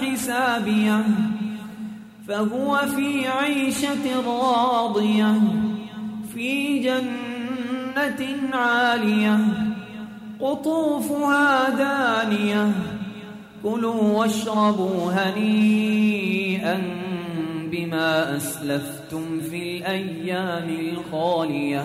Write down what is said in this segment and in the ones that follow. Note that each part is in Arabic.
حسابيه فهو في عيشة راضية في جنة عالية قطوفها دانية كلوا واشربوا هنيئا بما أسلفتم في الأيام الخالية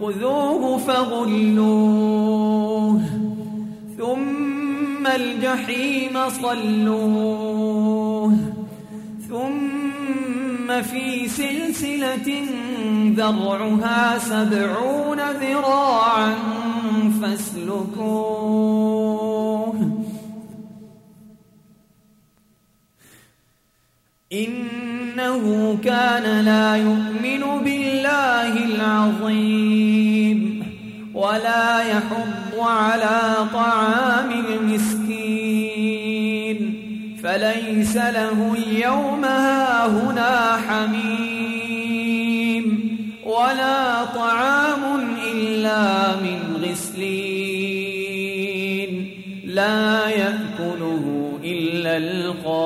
خذوه فغلوه ثم الجحيم صلوه ثم في سلسلة ذرعها سبعون ذراعا فاسلكوه إنه كان لا يؤمن بالله العظيم ولا يحض على طعام المسكين. فليس له اليوم هاهنا حميم. ولا طعام إلا من غسلين. لا يأكله إلا الخاطئون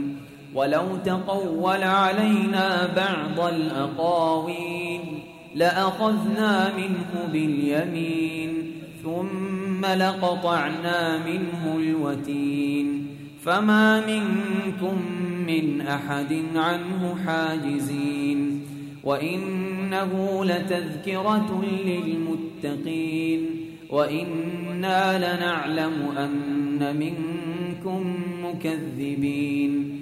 ولو تقول علينا بعض الأقاويل لأخذنا منه باليمين ثم لقطعنا منه الوتين. فما منكم من أحد عنه حاجزين. وإنه لتذكرة للمتقين. وإنا لنعلم أن منكم مكذبين.